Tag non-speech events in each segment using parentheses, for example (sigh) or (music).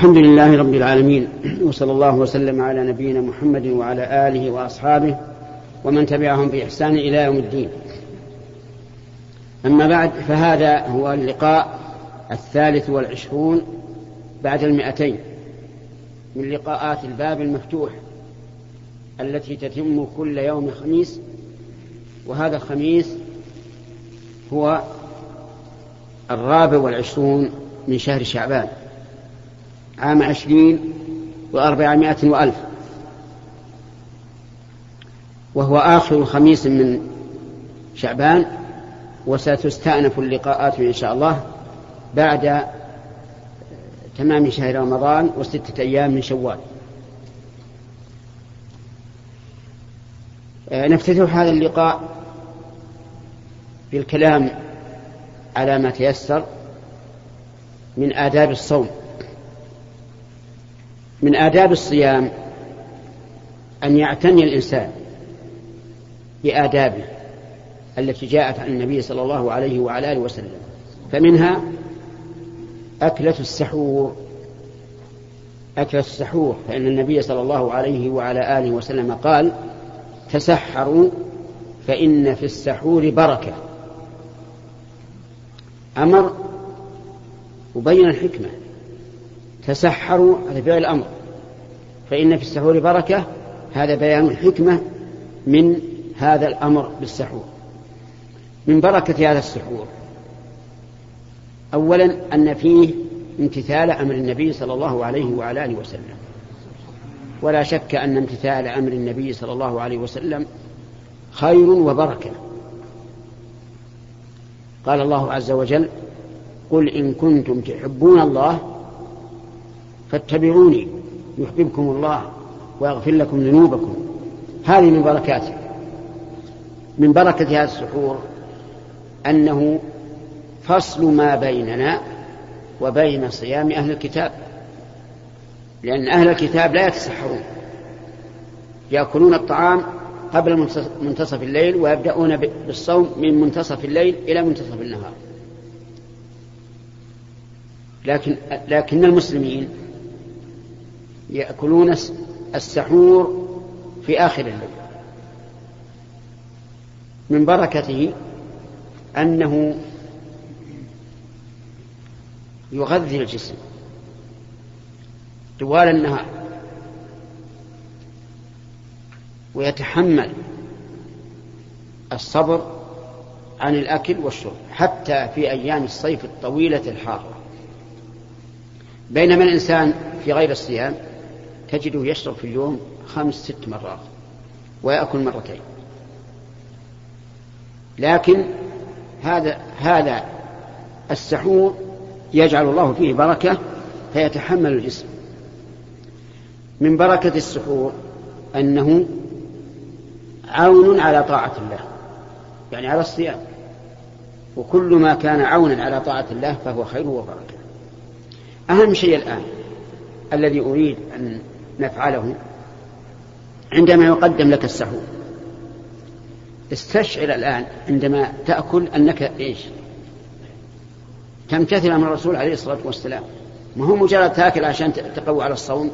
الحمد لله رب العالمين وصلى الله وسلم على نبينا محمد وعلى آله وأصحابه ومن تبعهم بإحسان إلى يوم الدين. أما بعد فهذا هو اللقاء الثالث والعشرون بعد المئتين من لقاءات الباب المفتوح التي تتم كل يوم خميس وهذا الخميس هو الرابع والعشرون من شهر شعبان. عام عشرين وأربعمائة وألف. وهو آخر خميس من شعبان وستستأنف اللقاءات إن شاء الله بعد تمام شهر رمضان وستة أيام من شوال. نفتتح هذا اللقاء بالكلام على ما تيسر من آداب الصوم. من آداب الصيام أن يعتني الإنسان بآدابه التي جاءت عن النبي صلى الله عليه وعلى آله وسلم فمنها أكلة السحور. أكلة السحور فإن النبي صلى الله عليه وعلى آله وسلم قال تسحروا فإن في السحور بركة. أمر وبين الحكمة. تسحروا هذا فعل الأمر فإن في السحور بركة هذا بيان الحكمة من هذا الأمر بالسحور. من بركة هذا السحور. أولا أن فيه امتثال أمر النبي صلى الله عليه وعلى آله وسلم. ولا شك أن امتثال أمر النبي صلى الله عليه وسلم خير وبركة. قال الله عز وجل قل إن كنتم تحبون الله فاتبعوني يحببكم الله ويغفر لكم ذنوبكم. هذه من بركاته. من بركة هذا السحور أنه فصل ما بيننا وبين صيام أهل الكتاب. لأن أهل الكتاب لا يتسحرون. يأكلون الطعام قبل منتصف الليل ويبدأون بالصوم من منتصف الليل إلى منتصف النهار. لكن لكن المسلمين يأكلون السحور في آخر الليل. من بركته أنه يغذي الجسم طوال النهار ويتحمل الصبر عن الأكل والشرب حتى في أيام الصيف الطويلة الحارة. بينما الإنسان في غير الصيام تجده يشرب في اليوم خمس ست مرات ويأكل مرتين. لكن هذا هذا السحور يجعل الله فيه بركة فيتحمل الجسم. من بركة السحور أنه عون على طاعة الله يعني على الصيام. وكل ما كان عونا على طاعة الله فهو خير وبركة. أهم شيء الآن الذي أريد أن نفعله عندما يقدم لك السحور. استشعر الآن عندما تأكل أنك إيش؟ تمتثل أمر الرسول عليه الصلاة والسلام. ما هو مجرد تاكل عشان تقوى على الصوم؟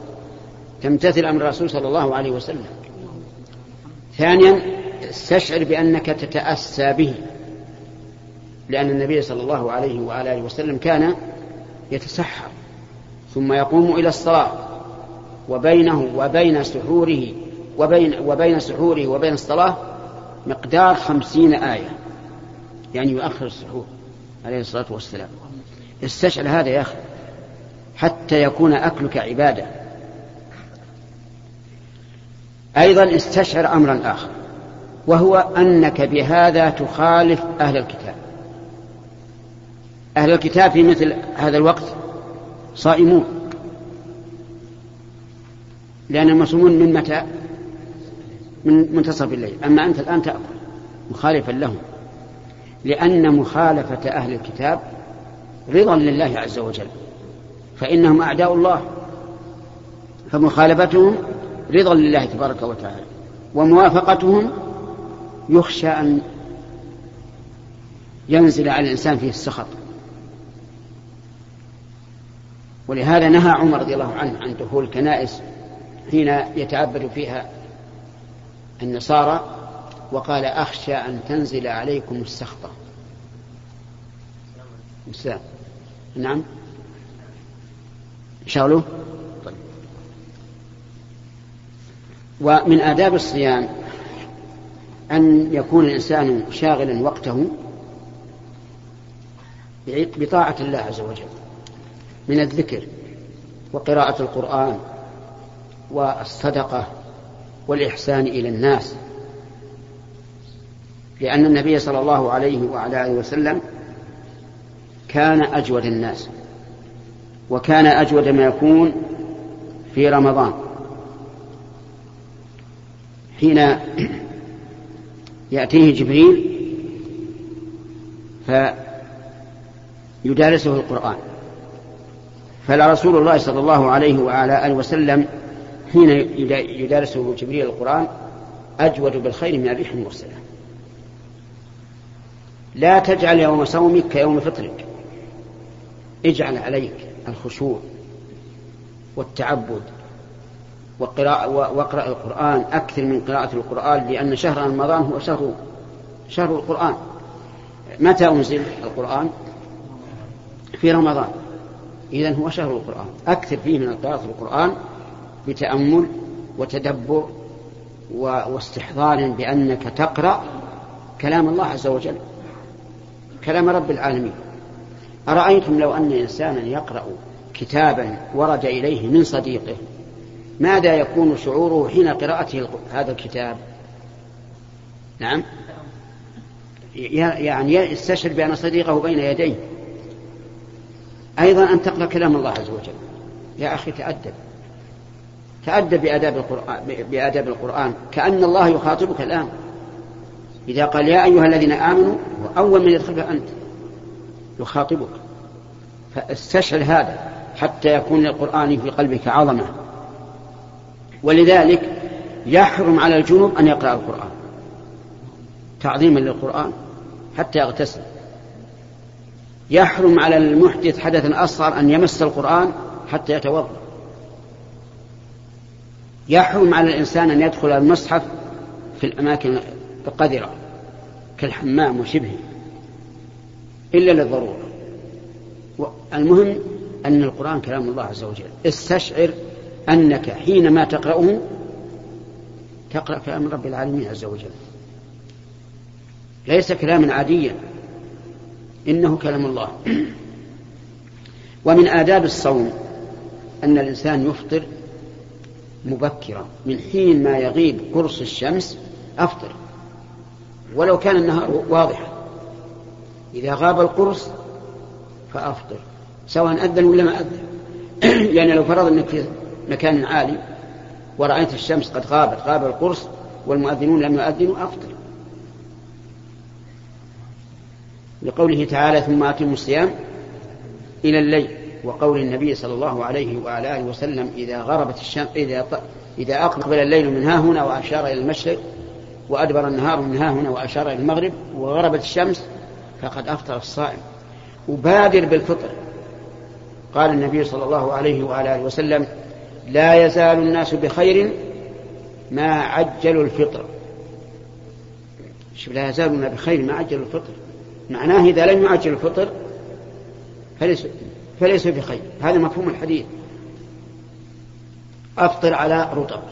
تمتثل أمر الرسول صلى الله عليه وسلم. ثانيا استشعر بأنك تتأسى به لأن النبي صلى الله عليه وآله وسلم كان يتسحر ثم يقوم إلى الصلاة. وبينه وبين سحوره وبين وبين سحوره وبين الصلاة مقدار خمسين آية. يعني يؤخر السحور عليه الصلاة والسلام. استشعر هذا يا أخي. حتى يكون أكلك عبادة. أيضا استشعر أمرا آخر. وهو أنك بهذا تخالف أهل الكتاب. أهل الكتاب في مثل هذا الوقت صائمون. لأنهم مصومون من متى؟ من منتصف الليل. أما أنت الآن تأكل مخالفا لهم. لأن مخالفة أهل الكتاب رضا لله عز وجل. فإنهم أعداء الله. فمخالفتهم رضا لله تبارك وتعالى. وموافقتهم يخشى أن ينزل على الإنسان فيه السخط. ولهذا نهى عمر رضي الله عنه عن دخول الكنائس حين يتعبد فيها النصارى وقال أخشى أن تنزل عليكم السخطة نعم. شغله طيب. ومن آداب الصيام أن يكون الإنسان شاغلا وقته بطاعة الله عز وجل من الذكر وقراءة القرآن والصدقة والإحسان إلى الناس. لأن النبي صلى الله عليه وعلى آله وسلم كان أجود الناس وكان أجود ما يكون في رمضان. حين يأتيه جبريل فيدارسه القرآن. فلرسول الله صلى الله عليه وعلى آله وسلم حين يدارسه جبريل القرآن أجود بالخير من الريح المرسلة. لا تجعل يوم صومك كيوم فطرك. اجعل عليك الخشوع والتعبد وقراءة واقرأ القرآن. أكثر من قراءة القرآن لأن شهر رمضان هو شهر شهر القرآن. متى أنزل القرآن؟ في رمضان. إذن هو شهر القرآن. أكثر فيه من قراءة القرآن بتأمل وتدبر واستحضار بأنك تقرأ كلام الله عز وجل كلام رب العالمين. أرأيتم لو أن إنسانا يقرأ كتابا ورد إليه من صديقه ماذا يكون شعوره حين قراءته هذا الكتاب؟ نعم. يعني يستشعر بأن صديقه بين يديه. أيضا أن تقرأ كلام الله عز وجل. يا أخي تأدب. تأدب بآداب القرآن, بآداب القرآن. كأن الله يخاطبك الآن. إذا قال يا أيها الذين آمنوا أول من يدخلها أنت. يخاطبك. فاستشعر هذا حتى يكون للقرآن في قلبك عظمة. ولذلك يحرم على الجنوب أن يقرأ القرآن. تعظيما للقرآن حتى يغتسل. يحرم على المحدث حدثا أصغر أن يمس القرآن حتى يتوضأ. يحرم على الإنسان أن يدخل المصحف في الأماكن القذرة كالحمام وشبهه إلا للضرورة. المهم أن القرآن كلام الله عز وجل. استشعر أنك حينما تقرأه تقرأ كلام رب العالمين عز وجل. ليس كلاما عاديا إنه كلام الله. (clears throat) ومن آداب الصوم أن الإنسان يفطر مبكرا من حين ما يغيب قرص الشمس أفطر. ولو كان النهار واضحا. إذا غاب القرص فأفطر. سواء أذن ولا ما أذن. (clears throat) يعني لو فرض أنك في مكان عالي ورأيت الشمس قد غابت غاب القرص والمؤذنون لم يؤذنوا أفطر. لقوله تعالى ثم أتموا الصيام إلى الليل. وقول النبي صلى الله عليه وعلى آله وسلم إذا غربت الشمس إذا إذا أقبل الليل من ها هنا وأشار إلى المشرق وأدبر النهار من ها هنا وأشار إلى المغرب وغربت الشمس فقد أفطر الصائم. وبادر بالفطر. قال النبي صلى الله عليه وعلى آله وسلم لا يزال الناس بخير ما عجلوا الفطر. لا يزالون بخير ما عجلوا الفطر. معناه إذا لم يعجل الفطر فليس فليس بخير. هذا مفهوم الحديث. أفطر على رطب.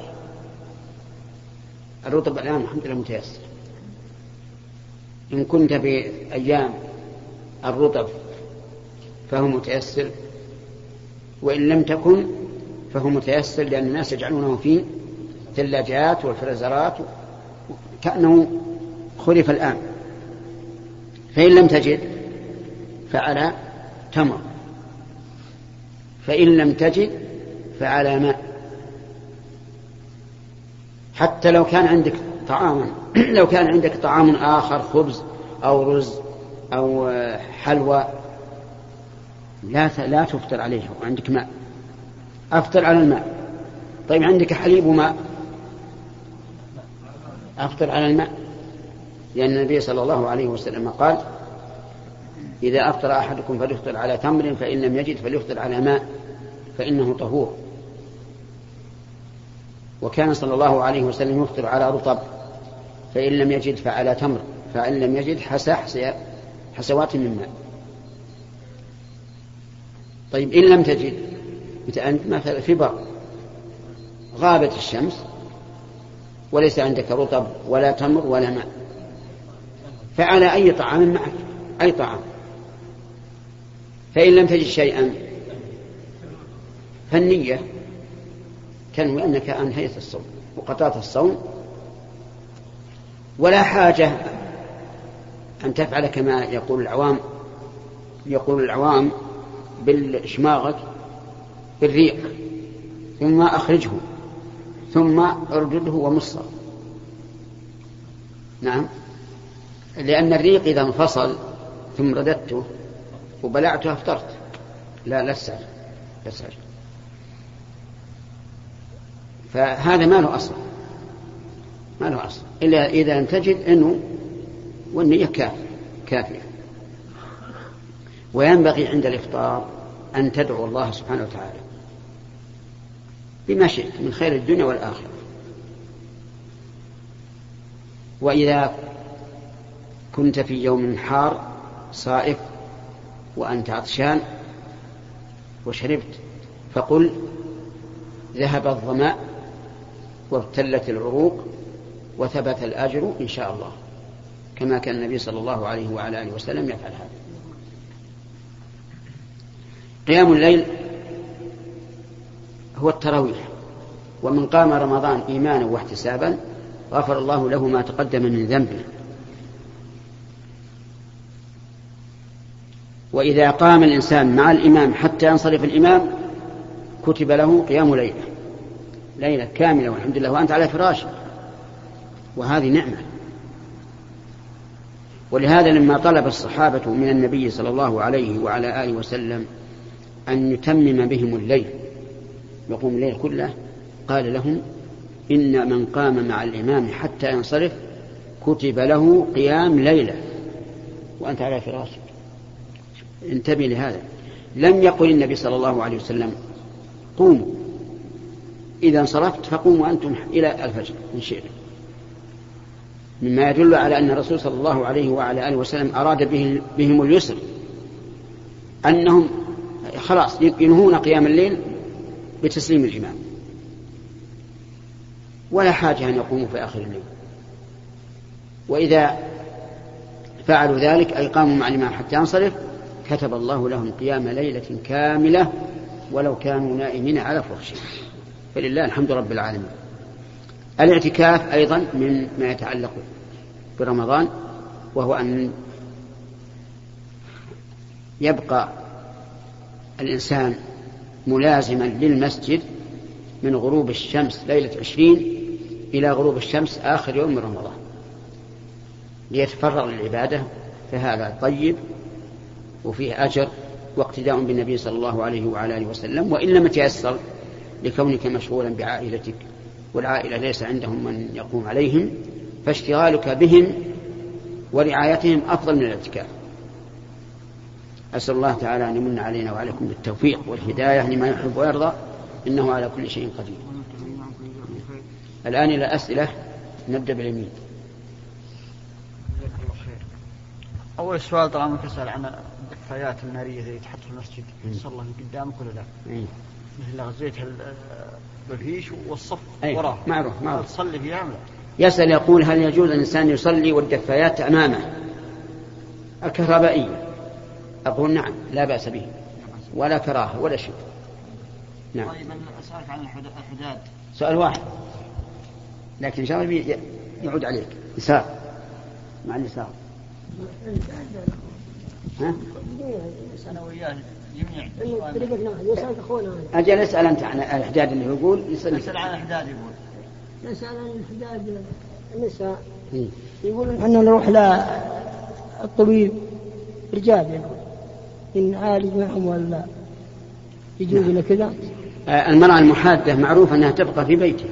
الرطب الآن الحمد لله متيسر. إن كنت في أيام الرطب فهو متيسر وإن لم تكن فهو متيسر لأن الناس يجعلونه في الثلاجات والفريزرات كأنه خلف الآن. فإن لم تجد فعلى تمر. فإن لم تجد فعلى ماء. حتى لو كان عندك طعاما (clears throat) لو كان عندك طعام آخر خبز أو رز أو حلوى لا لا تفطر عليه وعندك ماء. أفطر على الماء. طيب عندك حليب وماء؟ أفطر على الماء. لأن النبي صلى الله عليه وسلم قال إذا أفطر أحدكم فليفطر على تمر فإن لم يجد فليفطر على ماء. فإنه طهور. وكان صلى الله عليه وسلم يفطر على رطب فإن لم يجد فعلى تمر فإن لم يجد حسى حسوات من ماء. طيب إن لم تجد أنت مثلا في بر غابت الشمس وليس عندك رطب ولا تمر ولا ماء. فعلى أي طعام؟ معك أي طعام. فإن لم تجد شيئا فالنية تنوي أنك أنهيت الصوم وقطعت الصوم. ولا حاجة أن تفعل كما يقول العوام يقول العوام بالإشماغة بالريق ثم أخرجه ثم أردده ومصه. نعم. لأن الريق إذا انفصل ثم رددته وبلعته أفطرت. لا لا تسأل لا تسأل. فهذا ما له أصل. ما له أصل. إلا إذا لم تجد أنه والنية كافية. كافية. وينبغي عند الإفطار أن تدعو الله سبحانه وتعالى. بما شئت من خير الدنيا والآخرة. وإذا كنت في يوم حار صائف وأنت عطشان وشربت فقل ذهب الظماء وابتلت العروق وثبت الأجر إن شاء الله كما كان النبي صلى الله عليه وعلى آله وسلم يفعل هذا. قيام الليل هو التراويح ومن قام رمضان إيمانا واحتسابا غفر الله له ما تقدم من ذنبه. وإذا قام الإنسان مع الإمام حتى ينصرف الإمام كتب له قيام ليلة. ليلة كاملة والحمد لله وأنت على فراشك وهذه نعمة. ولهذا لما طلب الصحابة من النبي صلى الله عليه وعلى آله وسلم أن يتمم بهم الليل. يقوم الليل كله قال لهم إن من قام مع الإمام حتى ينصرف كتب له قيام ليلة. وأنت على فراشك انتبه لهذا. لم يقل النبي صلى الله عليه وسلم قوموا. إذا انصرفت فقوموا أنتم إلى الفجر إن شئتم. مما يدل على أن الرسول صلى الله عليه وعلى آله وسلم أراد بهم اليسر. أنهم خلاص ينهون قيام الليل بتسليم الإمام. ولا حاجة أن يقوموا في آخر الليل. وإذا فعلوا ذلك أي قاموا مع الإمام حتى ينصرف كتب الله لهم قيام ليلة كاملة ولو كانوا نائمين على فرشهم فلله الحمد رب العالمين. الاعتكاف أيضا من ما يتعلق برمضان وهو أن يبقى الإنسان ملازما للمسجد من غروب الشمس ليلة عشرين إلى غروب الشمس آخر يوم من رمضان. ليتفرغ للعبادة فهذا طيب وفيه أجر واقتداء بالنبي صلى الله عليه وعلى آله وسلم وإن لم يتيسر لكونك مشغولا بعائلتك والعائلة ليس عندهم من يقوم عليهم فاشتغالك بهم ورعايتهم أفضل من الاعتكاف. أسأل الله تعالى أن يمن علينا وعليكم بالتوفيق والهداية لما يحب ويرضى إنه على كل شيء قدير. الآن إلى أسئلة نبدأ باليمين. أول سؤال طالما تسأل عن الدفايات النارية اللي تحط في المسجد صلى الله قدامك ولا لا؟ مثل غزيت بالهيش والصف أيه. وراه معروف معروف. تصلي فيها ولا يسأل يقول هل يجوز الإنسان يصلي والدفايات أمامه؟ الكهربائية. أقول نعم لا بأس به. ولا كراهة ولا شيء. نعم. طيب أسألك عن الحداد. سؤال واحد. لكن إن شاء الله يعود عليك. يسار مع اليسار أجل أسأل أنت عن الإحداد اللي يقول. يسأل عن الإحداد يقول. يسأل عن الإحداد النساء. يقول إحنا نروح للطبيب رجال يقول. إن نعالج معهم ولا يجوز لنا كذا؟ آه، المرأة المحادة معروف أنها تبقى في بيتها.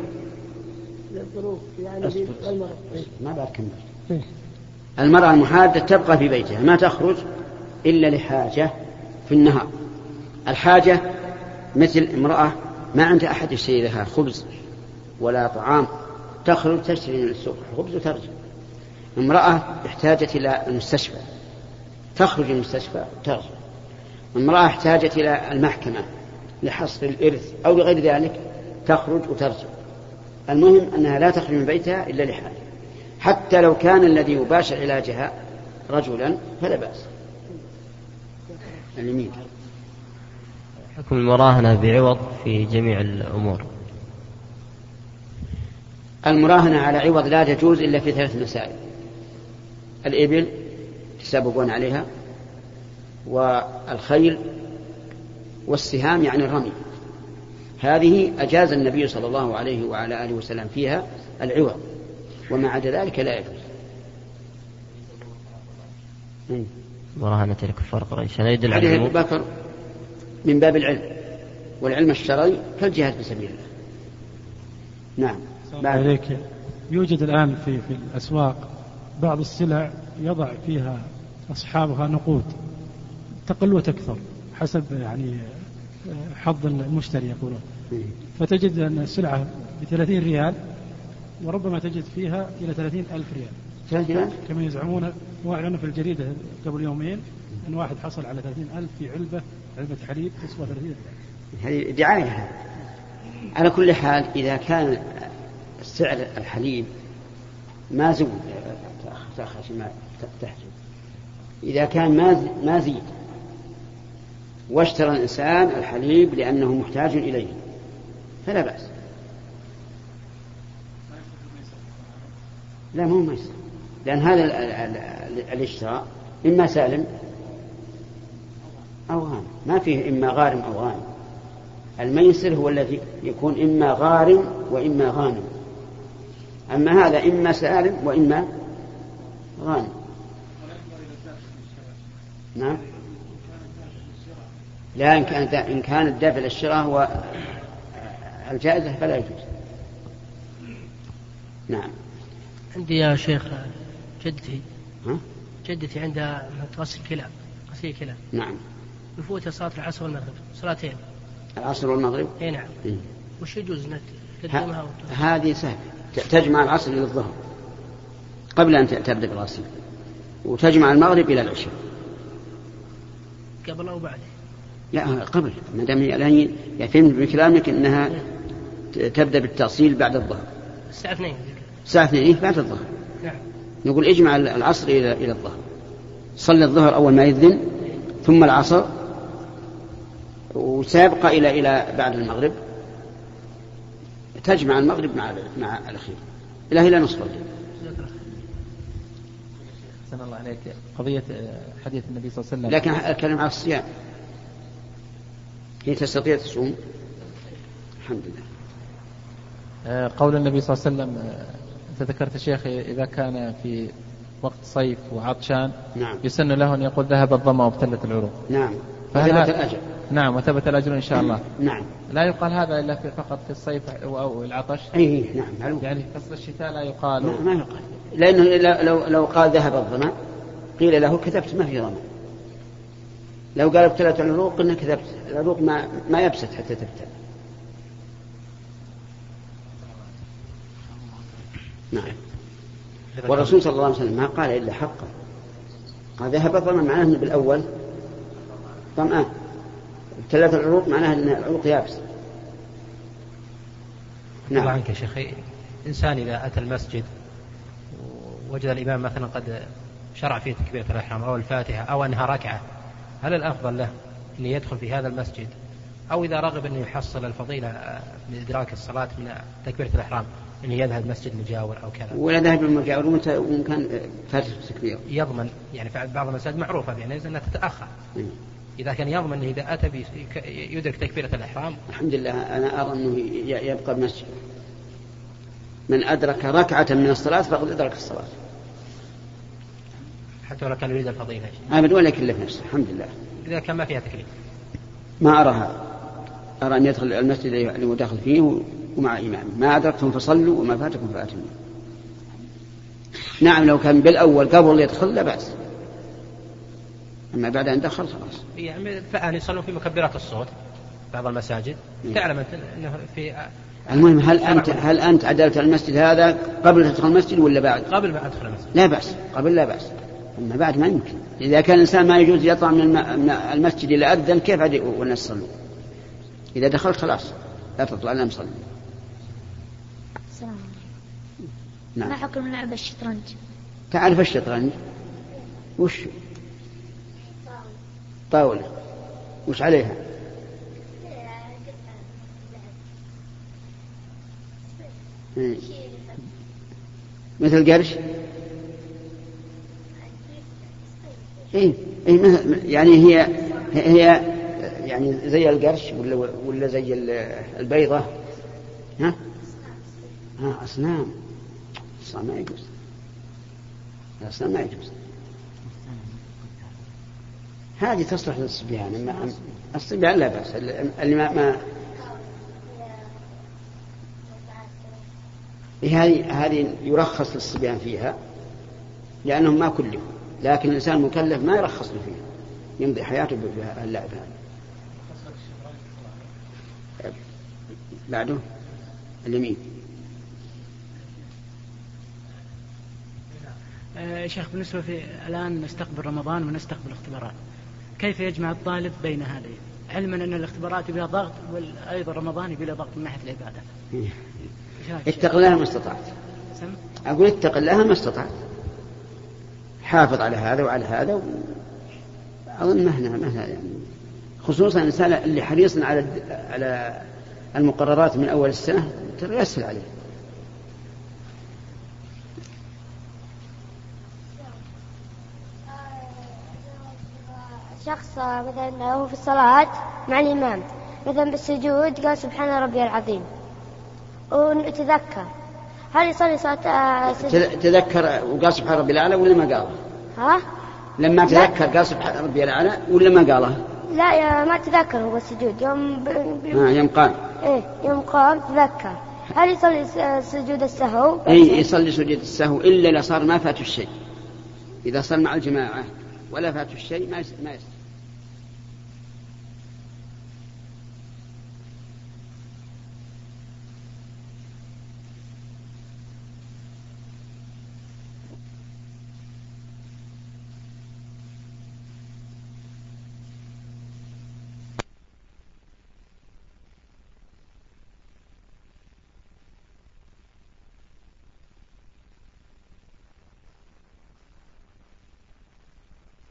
للظروف يعني المرض ما بعد المرأة. المحادة تبقى في بيتها. ما تخرج؟ إلا لحاجة في النهار. الحاجة مثل امرأة ما عندها أحد يشتري لها خبز ولا طعام تخرج تشتري من السوق خبز وترجع. امرأة احتاجت إلى المستشفى تخرج من المستشفى وترجع. امرأة احتاجت إلى المحكمة لحصر الإرث أو لغير ذلك تخرج وترجع. المهم أنها لا تخرج من بيتها إلا لحاجة. حتى لو كان الذي يباشر علاجها رجلا فلا بأس. اليمين حكم المراهنة بعوض في جميع الأمور. المراهنة على عوض لا تجوز إلا في ثلاث مسائل. الإبل تسابقون عليها والخيل والسهام يعني الرمي. هذه أجاز النبي صلى الله عليه وعلى آله وسلم فيها العوض وما عدا ذلك لا يجوز. مراهنة الكفار قريش هذا يدل عليه على أبو بكر من باب العلم والعلم الشرعي كالجهاد في سبيل الله. نعم. عليك. يوجد الآن في في الأسواق بعض السلع يضع فيها أصحابها نقود تقل وتكثر حسب يعني حظ المشتري يقولون. فتجد أن السلعة بثلاثين ريال وربما تجد فيها إلى ثلاثين ألف ريال. كما يزعمون؟ وأعلنوا في الجريدة قبل يومين أن واحد حصل على ثلاثين ألف في علبة علبة حليب تسوى ثلاثين. ريال هذه دعاية. على كل حال إذا كان سعر الحليب ما زود تأخر ما تحجب إذا كان ما ما زيد واشترى الإنسان الحليب لأنه محتاج إليه. فلا بأس. لا مو ميسر لأن هذا الاشتراء إما سالم أو غانم. ما فيه إما غارم أو غانم. الميسر هو الذي يكون إما غارم وإما غانم. أما هذا إما سالم وإما غانم. نعم. لا إن كان إن كان الدافع للشراء هو الجائزة فلا يجوز. نعم. عندي يا شيخ جدتي. ها؟ جدتي عندها تغسل كلى غسيل كلى نعم. يفوت صلاة العصر والمغرب صلاتين. العصر والمغرب؟ إي نعم. إيه؟ وش يجوز تقدمها هذه سهلة. تجمع العصر إلى الظهر. قبل أن تبدأ بالغسيل وتجمع المغرب إلى العشاء. قبل أو بعد؟ لا قبل. ما دام الآن يعني من كلامك أنها تبدأ بالتأصيل بعد الظهر. الساعة 2 الساعة 2 إيه بعد الظهر. نقول اجمع العصر إلى إلى الظهر. صلي الظهر أول ما يذن ثم العصر وسابقة إلى إلى بعد المغرب. تجمع المغرب مع مع الأخير. إلى إلى نصف الليل أحسن الله عليك. قضية حديث النبي صلى الله عليه وسلم. لكن أتكلم على الصيام. هي تستطيع تصوم؟ الحمد لله. آه، قول النبي صلى الله عليه وسلم آه، أنت ذكرت شيخ إذا كان في وقت صيف وعطشان نعم. يسن له أن يقول ذهب الظما وابتلت العروق. نعم. وثبت الأجر. نعم وثبت الأجر إن شاء الله. (clears throat) نعم. لا يقال هذا إلا في فقط في الصيف أو العطش. أي نعم معلوم. يعني فصل الشتاء لا يقال. ما, ما يقال. لأنه لو, لو قال ذهب الظما قيل له كذبت ما في ظما لو قال ابتلت العروق قلنا كذبت العروق ما, ما يبسط حتى تبتل. نعم. والرسول صلى الله عليه وسلم ما قال إلا حقا قال ذهب الظما معناه أنه بالأول. ظمآن ابتلت العروق معناه أن العروق يابسة. نعم. عنك يا شيخ. إنسان إذا أتى المسجد ووجد الإمام مثلا قد شرع في تكبيرة الإحرام أو الفاتحة أو أنها ركعة هل الأفضل له أن يدخل في هذا المسجد؟ أو إذا رغب أن يحصل الفضيلة من إدراك الصلاة من تكبيرة الإحرام؟ أن يذهب مسجد مجاور أو كذا. ولا ذهب المجاور وإن كان فاتح التكبير يضمن يعني بعض المساجد معروفة يعني أنها تتأخر. إيه. إذا كان يضمن أنه إذا أتى يدرك تكبيرة الإحرام. الحمد لله أنا أرى أنه يبقى المسجد. من أدرك ركعة من الصلاة فقد أدرك الصلاة. حتى لو كان يريد الفضيلة. أبدا ولا في نفسه. الحمد لله. إذا كان ما فيها تكليف. ما أراها. أرى أن يدخل المسجد اللي داخل فيه ومع إمام ما أدركتم فصلوا وما فاتكم فأتموا. نعم لو كان بالأول قبل يدخل لا بأس. أما بعد أن دخل خلاص. يعني فأن يصلون في مكبرات الصوت بعض المساجد. تعلم أنت أنه في المهم هل أنت هل أنت عدلت المسجد هذا قبل تدخل المسجد ولا بعد؟ قبل ما أدخل المسجد. لا بأس. قبل لا بأس. أما بعد ما يمكن. إذا كان الإنسان ما يجوز يطلع من الم- من المسجد إلى أذن كيف والناس يصلون؟ إذا دخلت خلاص. لا تطلع إلا مصلي السلام عليكم نعم. ما حكم لعب الشطرنج؟ تعرف الشطرنج؟ وش؟ طاولة. وش عليها؟ إيه. مثل قرش؟ إيه إيه يعني هي هي يعني زي القرش ولا ولا زي ال- البيضة؟ ها؟ ها أصنام. أصنام ما يجوز. الأصنام ما يجوز. هذه تصلح للصبيان أما الصبيان لا بأس. اللي ما, ما هذه هذه يرخص للصبيان فيها لأنهم ما كلفوا. لكن الإنسان المكلف ما يرخص له فيها. يمضي حياته باللعب هذا بعده؟ اليمين. شيخ بالنسبة في الآن نستقبل رمضان ونستقبل اختبارات كيف يجمع الطالب بين هذين علما أن الاختبارات بلا ضغط وأيضا رمضان بلا ضغط من ناحية العبادة. اتق؟ الله ما استطعت؟ أقول اتق الله ما استطعت. حافظ على هذا وعلى هذا و... أظن مهنا مهنا يعني. خصوصا الإنسان اللي حريص على على المقررات من أول السنة ترى يسهل عليه. شخص مثلا هو في الصلاة مع الإمام مثلا بالسجود قال سبحان ربي العظيم. ونتذكر. هل يصلي صلاة آه، تذكر وقال سبحان ربي الأعلى ولا ما قالها ها؟ لما تذكر قال سبحان ربي الأعلى ولا ما قالها لا يا ما تذكر هو السجود. يوم ب... ب... آه يوم قال إيه يوم قام تذكر. هل يصلي س- سجود السهو؟ أي يصلي سجود السهو إلا إذا صار ما فات الشيء. إذا صار مع الجماعة. ولا فات الشيء ما يس- ما يصلي